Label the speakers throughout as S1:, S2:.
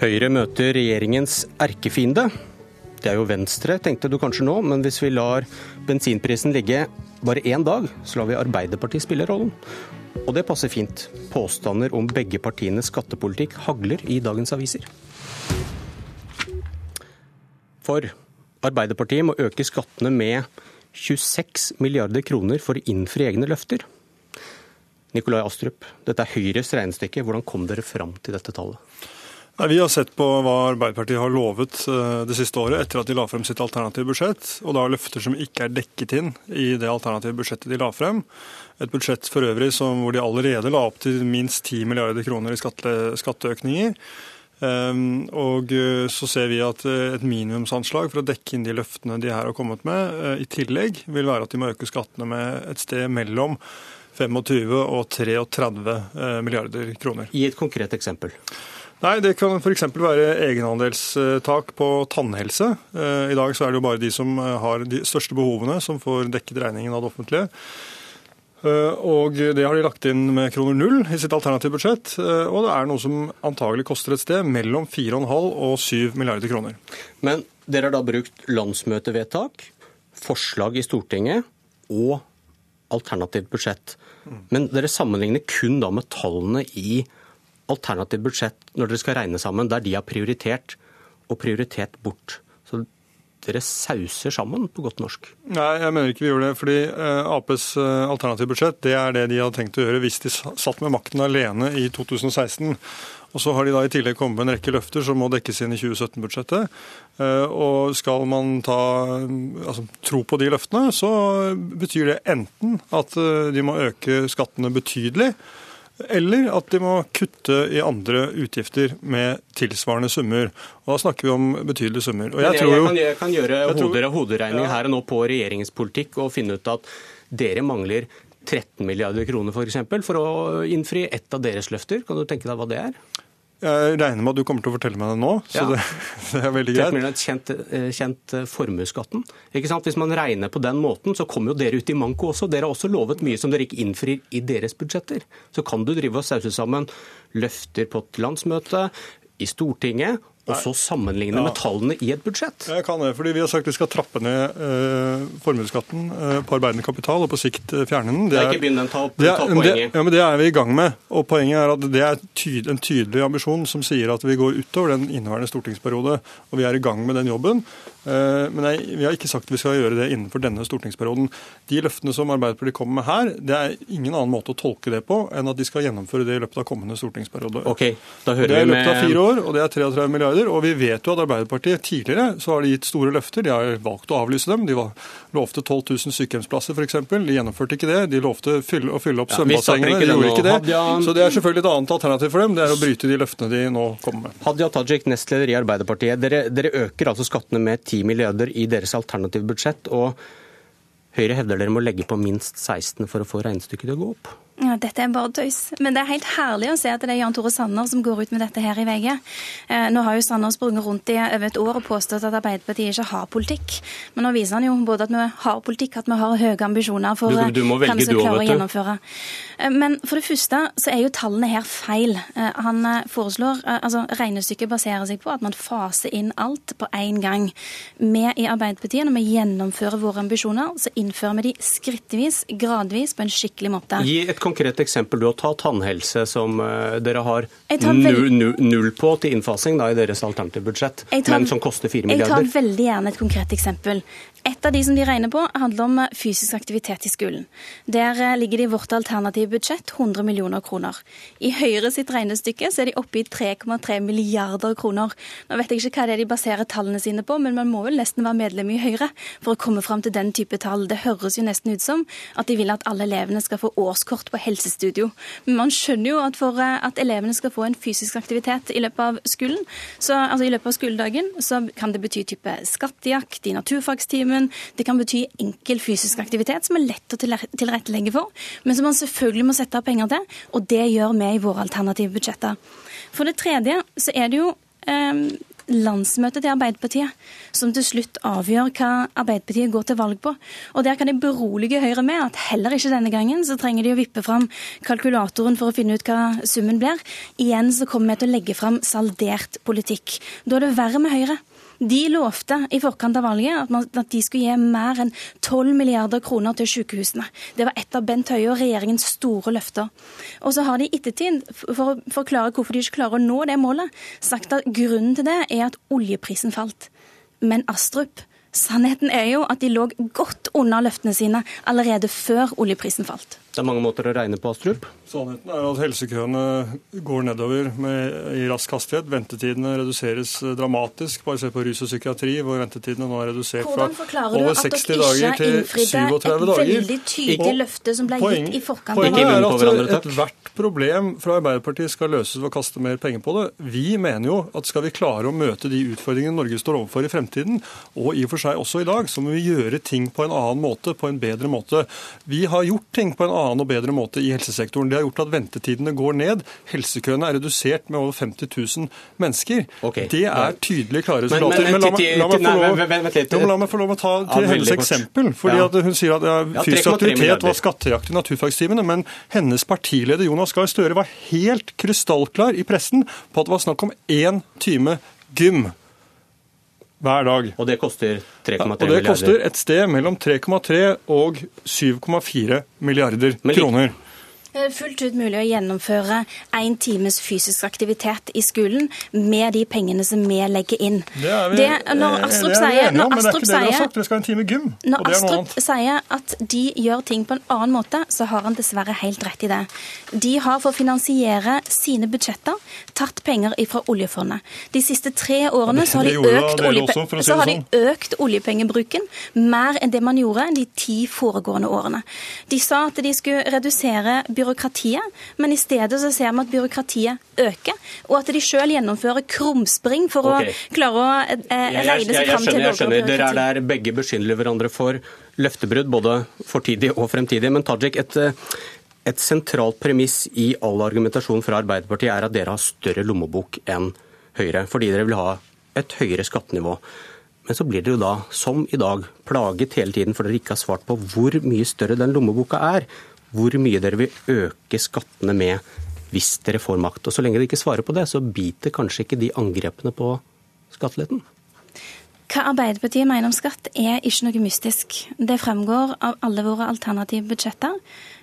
S1: Høyre møter regjeringens erkefiende. Det er jo Venstre, tenkte du kanskje nå, men hvis vi lar bensinprisen ligge bare én dag, så lar vi Arbeiderpartiet spille rollen. Og det passer fint. Påstander om begge partienes skattepolitikk hagler i dagens aviser. For Arbeiderpartiet må øke skattene med 26 milliarder kroner for å innfri egne løfter. Nikolai Astrup, dette er Høyres regnestykke. Hvordan kom dere fram til dette tallet?
S2: Vi har sett på hva Arbeiderpartiet har lovet eh, det siste året etter at de la frem sitt alternative budsjett, og da løfter som ikke er dekket inn i det alternative budsjettet de la frem. Et budsjett for øvrig som, hvor de allerede la opp til minst 10 milliarder kroner i skatte, skatteøkninger. Um, og eh, så ser vi at eh, et minimumsanslag for å dekke inn de løftene de her har kommet med, i tillegg vil være at de må øke skattene med et sted mellom 25 og 33 uh, milliarder kroner.
S1: Gi et konkret eksempel.
S2: Nei, Det kan f.eks. være egenandelstak på tannhelse. I dag så er det jo bare de som har de største behovene som får dekket regningen av det offentlige. Eh, og Det har de lagt inn med kroner null i sitt alternative budsjett. Eh, og det er noe som antagelig koster et sted mellom 4,5 og 7 milliarder kroner.
S1: Men dere har da brukt landsmøtevedtak, forslag i Stortinget og alternativt budsjett. Men dere sammenligner kun da med tallene i alternativt budsjett når dere skal regne sammen, der de har prioritert og prioritert bort. Så dere sauser sammen, på godt norsk?
S2: Nei, jeg mener ikke vi gjør det. fordi uh, Aps uh, alternative budsjett det er det de hadde tenkt å gjøre hvis de satt med makten alene i 2016. Og så har de da i tillegg kommet med en rekke løfter som må dekkes inn i 2017-budsjettet. Uh, og skal man ta, altså, tro på de løftene, så betyr det enten at de må øke skattene betydelig eller at de må kutte i andre utgifter med tilsvarende summer. Og Da snakker vi om betydelige summer.
S1: Og jeg, jeg, jeg, kan, jeg kan, gjøre jeg hoder, hoderegning ja. her og nå på regjeringens politikk og finne ut at dere mangler 13 milliarder kroner For, eksempel, for å innfri ett av deres løfter. Kan du tenke deg hva det er?
S2: Jeg regner med at du kommer til å fortelle meg det nå, så ja. det, det, er veldig greit.
S1: Det kjent, eh, kjent eh, formuesskatten. Hvis man regner på den måten, så kommer jo dere ut i manko også. Dere har også lovet mye som dere ikke innfrir i deres budsjetter. Så kan du drive og sause sammen løfter på et landsmøte, i Stortinget og så sammenligne ja. med tallene i et budsjett?
S2: Jeg kan det, fordi Vi har sagt vi skal trappe ned eh, formuesskatten eh, på arbeidende kapital og på sikt eh, fjerne den.
S1: Det er, ikke begynn å ta, opp poenget.
S2: Det, ja, men det er vi i gang med. og Poenget er at det er tyd, en tydelig ambisjon som sier at vi går utover den inneværende stortingsperiode. og Vi er i gang med den jobben. Uh, men jeg, vi har ikke sagt vi skal gjøre det innenfor denne stortingsperioden. De løftene som Arbeiderpartiet kommer med her, det er ingen annen måte å tolke det på enn at de skal gjennomføre det i løpet av kommende stortingsperiode.
S1: Okay,
S2: det er i
S1: løpet
S2: av fire år, og det er 33 milliarder milliarder. Og vi vet jo at Arbeiderpartiet tidligere så har de gitt store løfter. De har valgt å avlyse dem. De var, lovte 12 000 sykehjemsplasser f.eks. De gjennomførte ikke det. De lovte fylle, å fylle opp ja, svømmebassengene. De gjorde ikke det. Hadia... Så det er selvfølgelig et annet alternativ for dem. Det er å bryte de løftene de nå kommer med.
S1: Hadia Tajik, nestleder i Arbeiderpartiet. Dere, dere øker altså skattene med 10 milliarder i deres alternative budsjett. og Høyre hevder dere må legge på minst 16 for å få regnestykket til å gå opp.
S3: Ja, Dette er bare tøys. Men det er helt herlig å se at det er Jan Tore Sanner som går ut med dette her i VG. Eh, nå har jo Sanner sprunget rundt i over et år og påstått at Arbeiderpartiet ikke har politikk. Men nå viser han jo både at vi har politikk, at vi har høye ambisjoner for
S1: du, du hva vi skal klare
S3: å gjennomføre. Eh, men for det første så er jo tallene her feil. Eh, han eh, foreslår, eh, altså Regnestykket baserer seg på at man faser inn alt på én gang. Vi i Arbeiderpartiet, når vi gjennomfører våre ambisjoner, så innfører vi de skrittvis, gradvis, på en skikkelig måte.
S1: Gi et konkret eksempel. Du har tatt tannhelse, som eh, dere har null, null, på til innfasing da, i deres alternative budsjett, tar, men som koster 4 milliarder.
S3: Jeg tar veldig gjerne et konkret eksempel. Et av de som de regner på, handler om fysisk aktivitet i skolen. Der eh, ligger det i vårt alternative budsjett 100 millioner kroner. I Høyre sitt regnestykke så er de oppe i 3,3 milliarder kroner. Nå vet jeg ikke hva det er de baserer tallene sine på, men man må vel nesten være medlem i Høyre for å komme fram til den type tall. Det høres jo nesten ut som at de vil at alle elevene skal få årskort på helsestudio. Men man skjønner jo at for eh, at elevene skal få en fysisk aktivitet i løpet av skolen, så, altså i løpet av skoledagen, så kan det bety type skattejakt i naturfagstimen. Det kan bety enkel fysisk aktivitet som er lett å tilrettelegge for, men som man selvfølgelig må sette av penger til. Og det gjør vi i våre alternative budsjetter. For det tredje så er det jo um, landsmøtet til Arbeiderpartiet som til slutt avgjør hva Arbeiderpartiet går til valg på. Og der kan jeg berolige Høyre med at heller ikke denne gangen så trenger de å vippe fram kalkulatoren for å finne ut hva summen blir. Igjen så kommer vi til å legge fram saldert politikk. Da er det verre med Høyre. De lovte i forkant av valget at, man, at, de skulle gi mer enn 12 milliarder kroner til sykehusene. Det var et av Bent Høie og regjeringens store løfter. Og så har de i ettertid, for å forklare hvorfor de ikke klarer å nå det målet, sagt at grunnen til det er at oljeprisen falt. Men Astrup, sannheten er jo at de lå godt unna løftene sine allerede før oljeprisen falt.
S1: Det er mange måter å regne på, Astrup.
S2: Sannheten er at helsekøene går nedover med, i rask hastighet. Ventetidene reduseres eh, dramatisk. Bare se på rus og psykiatri, hvor ventetidene nå er redusert fra over 60 dager til 37 dager.
S3: Et veldig tydelig løfte som ble
S2: poeng,
S3: gitt i forkant
S2: Poenget er at ethvert problem fra Arbeiderpartiet skal løses ved å kaste mer penger på det. Vi mener jo at skal vi klare å møte de utfordringene Norge står overfor i fremtiden, og i og for seg også i dag, så må vi gjøre ting på en annen måte, på en bedre måte. Vi har gjort ting på en annen og bedre måte i helsesektoren. Det har gjort at ventetidene går ned. Helsekøene er redusert med over 50 000 mennesker. Okay. Det er tydelige, klare resultater. Men, la meg få lov å ta til hennes eksempel. fordi at Hun sier at ja, fysisk aktivitet var skattejakt i naturfagstimene, men hennes partileder Jonas Gahr Støre var helt krystallklar i pressen på at det var snakk om én time gym hver dag.
S1: Og det koster 3,3 milliarder?
S2: Og det koster et sted mellom 3,3 og 7,4 milliarder kroner.
S3: Det er fullt ut mulig å gjennomføre én times fysisk aktivitet i skolen med de pengene som vi legger inn.
S2: Det er vi, det, når Astrup sier, om, men det er ikke det vi har sagt. Vi skal ha en time gym.
S3: Når Astrup sier at de gjør ting på en annen måte, så har han dessverre helt rett i det. De har for å finansiere sine budsjetter tatt penger fra oljefondet. De siste tre årene så har, de økt, oljepe så har de sånn. økt oljepengebruken mer enn det man gjorde de ti foregående årene. De sa at de skulle redusere byråkratiet, men i stedet så ser vi at byråkratiet øker, og at de sjøl gjennomfører krumspring for okay. å klare å eh, regne seg fram til
S1: lavere byråkrati. Dere er der begge beskylder hverandre for løftebrudd, både fortidig og fremtidig. Men Tajik, et, et sentralt premiss i all argumentasjon fra Arbeiderpartiet er at dere har større lommebok enn Høyre, fordi dere vil ha et høyere skattenivå. Men så blir dere jo da, som i dag, plaget hele tiden for dere ikke har svart på hvor mye større den lommeboka er hvor mye dere vil øke skattene med hvis dere får makt. Og Så lenge dere ikke svarer på det, så biter kanskje ikke de angrepene på skatteletten.
S3: Hva Arbeiderpartiet mener om skatt er ikke noe mystisk. Det fremgår av alle våre alternative budsjetter.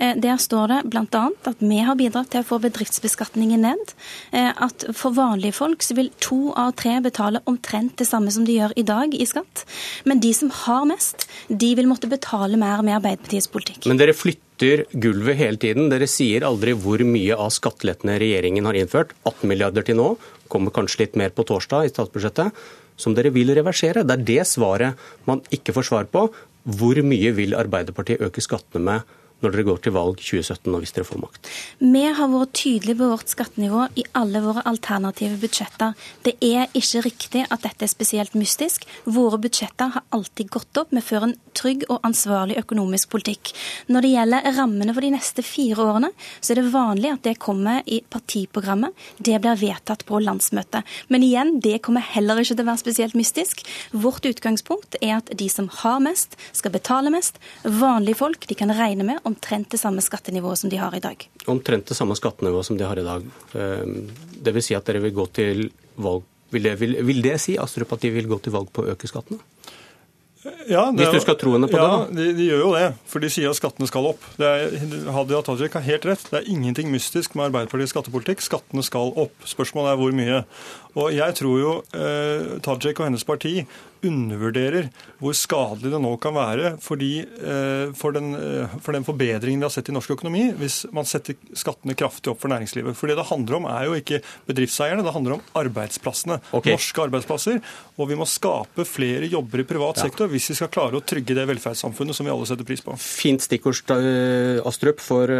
S3: Eh, der står det bl.a. at vi har bidratt til å få bedriftsbeskatningen ned. Eh, at for vanlige folk så vil to av tre betale omtrent det samme som de gjør i dag i skatt. Men de som har mest, de vil måtte betale mer med Arbeiderpartiets politikk.
S1: Men dere flytter gulvet hele tiden. Dere sier aldri hvor mye av skattelettene regjeringen har innført. 18 milliarder til nå. Kommer kanskje litt mer på torsdag i statsbudsjettet. Som dere vil reversere. Det er det svaret man ikke får svar på. Hvor mye vil Arbeiderpartiet øke skattene med når dere går til valg 2017 og hvis dere får makt?
S3: Vi har vært tydelige på vårt skattenivå i alle våre alternative budsjetter. Det er ikke riktig at dette er spesielt mystisk. Våre budsjetter har alltid gått opp. Vi fører en trygg og ansvarlig økonomisk politikk. Når det gjelder rammene for de neste fire årene, så er det vanlig at det kommer i partiprogrammet. Det blir vedtatt på landsmøtet. Men igjen, det kommer heller ikke til å være spesielt mystisk. Vårt utgangspunkt er at de som har mest, skal betale mest. Vanlige folk de kan regne med omtrent det samme skattenivået som de har i dag.
S1: Omtrent det samme skattenivået som de har i dag. Ehm, det vil si at dere vil gå til valg Vil det, vil, vil det si Astrup, at de vil gå til valg på å øke skattene? Ja, det, Hvis du skal tro henne på
S2: ja,
S1: det?
S2: Ja, de, de, gjør jo det. For de sier at skattene skal opp. Det er, Hadia Tajik har helt rett. Det er ingenting mystisk med Arbeiderpartiets skattepolitikk. Skattene skal opp. Spørsmålet er hvor mye. Og jeg tror jo eh, Tajik og hennes parti undervurderer hvor skadelig det nå kan være fordi, eh, for, den, eh, for, den, forbedringen vi har sett i norsk økonomi, hvis man setter skattene kraftig opp for næringslivet. For det det handler om, er jo ikke bedriftseierne, det handler om arbeidsplassene. Okay. Norske arbeidsplasser. Og vi må skape flere jobber i privat ja. sektor hvis vi skal klare å trygge det velferdssamfunnet som vi alle setter pris på.
S1: Fint stikkord, Astrup. For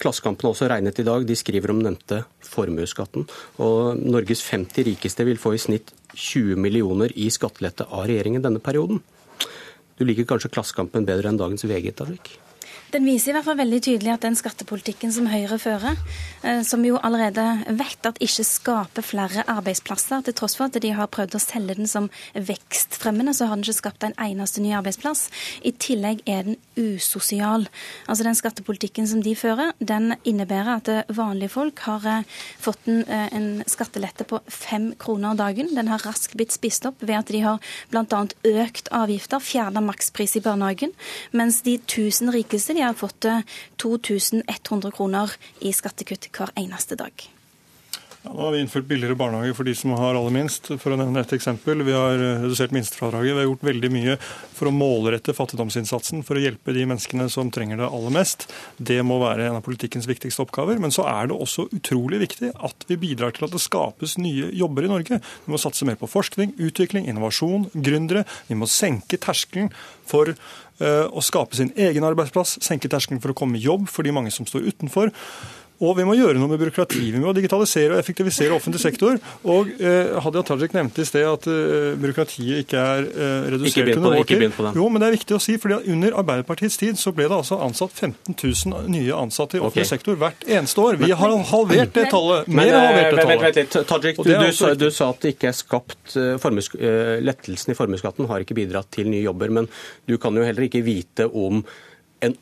S1: Klassekampen har også regnet i dag. De skriver om nevnte formuesskatten. Og Norges 50 rikeste vil få i snitt 20 millioner i skattelette av regjeringen denne perioden. Du liker kanskje Klassekampen bedre enn dagens VG? Tajik?
S3: Den viser i hvert fall veldig tydelig at den skattepolitikken som Høyre fører, eh, som jo allerede vet at ikke skaper flere arbeidsplasser, til tross for at de har prøvd å selge den som vekstfremmende, så har den ikke skapt en eneste ny arbeidsplass. I tillegg er den usosial. Altså Den skattepolitikken som de fører, den innebærer at vanlige folk har fått en, en skattelette på fem kroner dagen. Den har raskt blitt spist opp ved at de har bl.a. økt avgifter, fjerna makspris i barnehagen, mens de 1000 rikeste de har fått 2100 eh, kroner i skattekutt hver eneste dag.
S2: Ja, nå har vi innført billigere barnehage for de som har aller minst, for å nevne et eksempel. Vi har eh, redusert minstefradraget. Vi har gjort veldig mye for å målrette fattigdomsinnsatsen, for å hjelpe de menneskene som trenger det aller mest. Det må være en av politikkens viktigste oppgaver. Men så er det også utrolig viktig at vi bidrar til at det skapes nye jobber i Norge. Vi må satse mer på forskning, utvikling, innovasjon, gründere. Vi må senke terskelen for uh, å skape sin egen arbeidsplass, senke terskelen for å komme i jobb for de mange som står utenfor. Og vi må gjøre noe med byråkratiet. Vi må digitalisere og effektivisere offentlig sektor. Og eh, Hadia Tajik nevnte i sted at eh, byråkratiet ikke er eh, redusert under vår tid. Jo, men det er viktig å si, fordi under Arbeiderpartiets tid så ble det altså ansatt 15 000 nye ansatte i offentlig okay. sektor hvert eneste år. Vi har halvert det tallet. Mer
S1: men,
S2: halvert det tallet.
S1: Vent litt, Tajik, du, du, du, sa at det ikke er skapt uh, Lettelsen i formuesskatten har ikke bidratt til nye jobber, men du kan jo heller ikke vite om, en,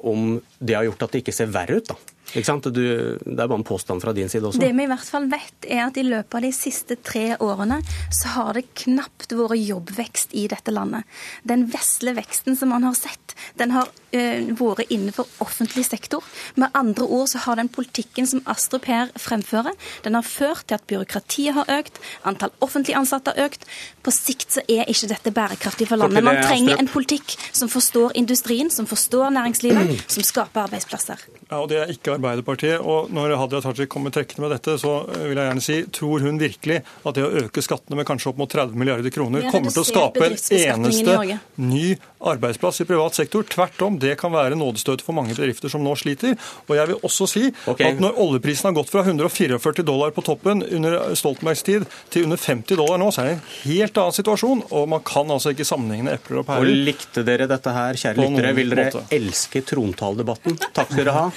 S1: om det har gjort at det ikke ser verre ut, da. Du, det er bare en påstand fra din side også.
S3: Det vi i hvert fall vet, er at i løpet av de siste tre årene så har det knapt vært jobbvekst i dette landet. Den vesle veksten som man har sett, den har uh, vært innenfor offentlig sektor. Med andre ord så har den politikken som Astrup her fremfører, den har ført til at byråkratiet har økt, antall offentlig ansatte har økt. På sikt så er ikke dette bærekraftig for landet. Man trenger en politikk som forstår industrien, som forstår næringslivet, som skaper arbeidsplasser.
S2: Ja, og det er ikke Arbeiderpartiet. Og når Hadia Tajik kommer trekkende med dette, så vil jeg gjerne si tror hun virkelig at det å øke skattene med kanskje opp mot 30 milliarder kroner kommer til å skape en eneste ny arbeidsplass i privat sektor? Tvert om, det kan være nådestøtet for mange bedrifter som nå sliter. Og jeg vil også si okay. at når oljeprisen har gått fra 144 dollar på toppen under Stoltenbergs tid til under 50 dollar nå, så er det en helt annen situasjon. Og man kan altså ikke sammenligne epler og pærer.
S1: Og likte dere dette her, kjære lyttere? Vil dere måte. elske trontaledebatten? Takk skal dere ha.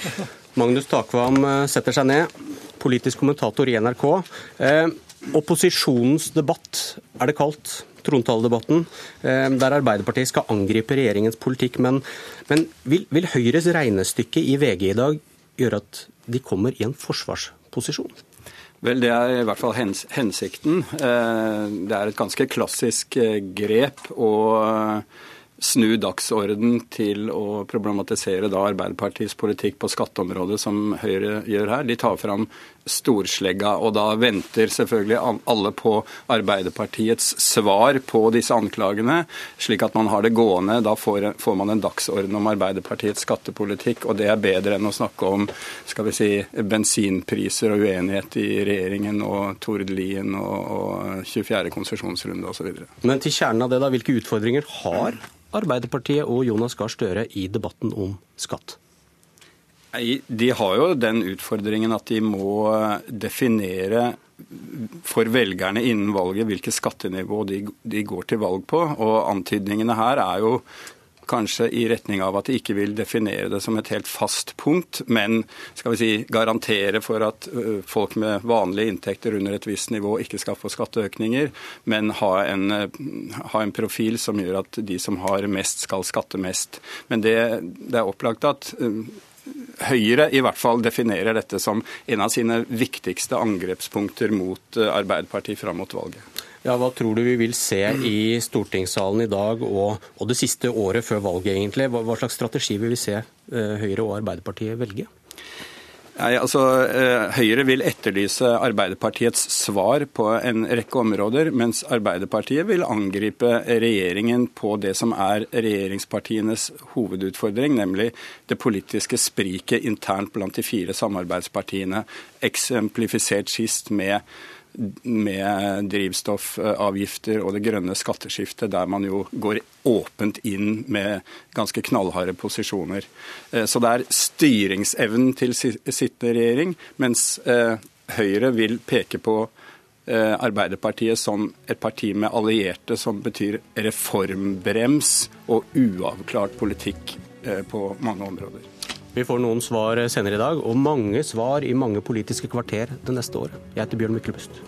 S1: Magnus Takvam eh, setter seg ned, politisk kommentator i NRK. Eh, opposisjonens debatt er det kalt, trontaledebatten, eh, der Arbeiderpartiet skal angripe regjeringens politikk. Men, men vil, vil Høyres regnestykke i VG i dag gjøre at de kommer i en forsvarsposisjon?
S4: Vel, Det er i hvert fall hens hensikten. Eh, det er et ganske klassisk grep. å snu dagsorden til å problematisere da Arbeiderpartiets politikk på skatteområdet, som Høyre gjør her. De tar fram storslegga, og da venter selvfølgelig alle på Arbeiderpartiets svar på disse anklagene, slik at man har det gående. Da får, man en dagsorden om Arbeiderpartiets skattepolitikk, og det er bedre enn å snakke om skal vi si, bensinpriser og uenighet i regjeringen og Tord Lien og, og 24. konsesjonsrunde osv.
S1: Men til kjernen av det, da, hvilke utfordringer har Arbeiderpartiet og Jonas Gahr Støre i debatten om skatt?
S4: De har jo den utfordringen at de må definere for velgerne innen valget hvilket skattenivå de, de, går til valg på. Og antydningene her er jo kanskje i retning av at de ikke vil definere det som et helt fast punkt, men skal vi si, garantere for at folk med vanlige inntekter under et visst nivå ikke skal få skatteøkninger, men ha en, ha en profil som gjør at de som har mest, skal skatte mest. Men det, det er opplagt at Høyre i hvert fall definerer dette som en av sine viktigste angrepspunkter mot Arbeiderpartiet fram mot valget.
S1: Ja, Hva tror du vi vil se i stortingssalen i dag og, og det siste året før valget, egentlig? Hva, hva slags strategi vil vi se eh, Høyre og Arbeiderpartiet velge?
S4: Nei, altså eh, Høyre vil etterlyse Arbeiderpartiets svar på en rekke områder, mens Arbeiderpartiet vil angripe regjeringen på det som er regjeringspartienes hovedutfordring, nemlig det politiske spriket internt blant de fire samarbeidspartiene, eksemplifisert sist med med drivstoffavgifter og det grønne skatteskiftet, der man jo går åpent inn med ganske knallharde posisjoner. Eh, så det er styringsevnen til sittende regjering, mens eh, Høyre vil peke på eh, Arbeiderpartiet som et parti med allierte som betyr reformbrems og uavklart politikk på mange områder.
S1: Vi får noen svar senere i dag, og mange svar i mange politiske kvarter det neste året. Jeg heter Bjørn Myklebust.